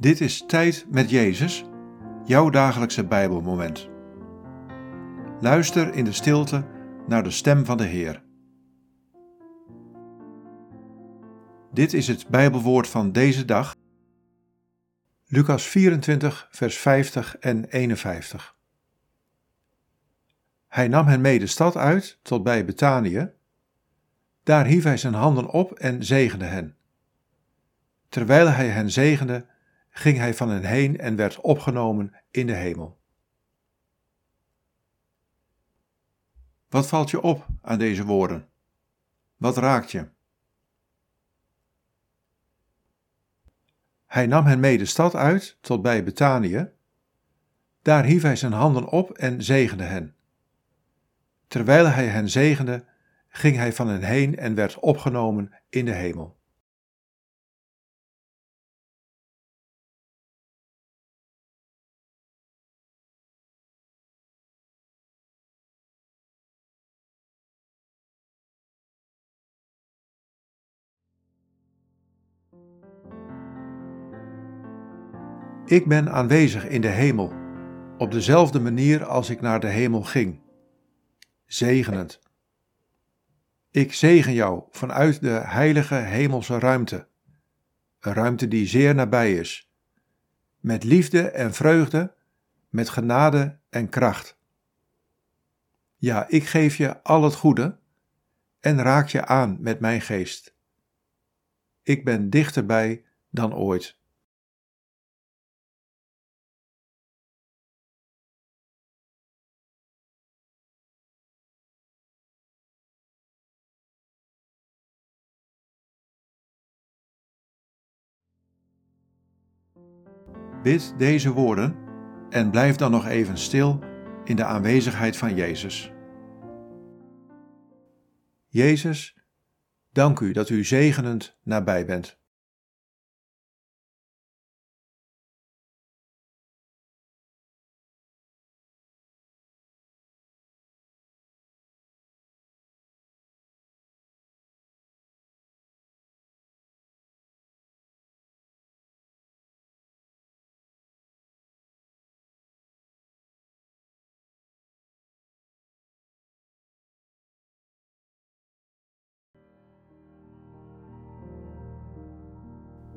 Dit is Tijd met Jezus, jouw dagelijkse Bijbelmoment. Luister in de stilte naar de stem van de Heer. Dit is het Bijbelwoord van deze dag. Lucas 24, vers 50 en 51. Hij nam hen mee de stad uit tot bij Betanië. Daar hief hij zijn handen op en zegende hen. Terwijl hij hen zegende, ging hij van hen heen en werd opgenomen in de hemel. Wat valt je op aan deze woorden? Wat raakt je? Hij nam hen mee de stad uit tot bij Betanië. Daar hief hij zijn handen op en zegende hen. Terwijl hij hen zegende, ging hij van hen heen en werd opgenomen in de hemel. Ik ben aanwezig in de hemel, op dezelfde manier als ik naar de hemel ging. Zegenend. Ik zegen jou vanuit de heilige hemelse ruimte, een ruimte die zeer nabij is, met liefde en vreugde, met genade en kracht. Ja, ik geef je al het goede en raak je aan met mijn geest. Ik ben dichterbij dan ooit. Bid deze woorden en blijf dan nog even stil in de aanwezigheid van Jezus. Jezus, dank u dat u zegenend nabij bent.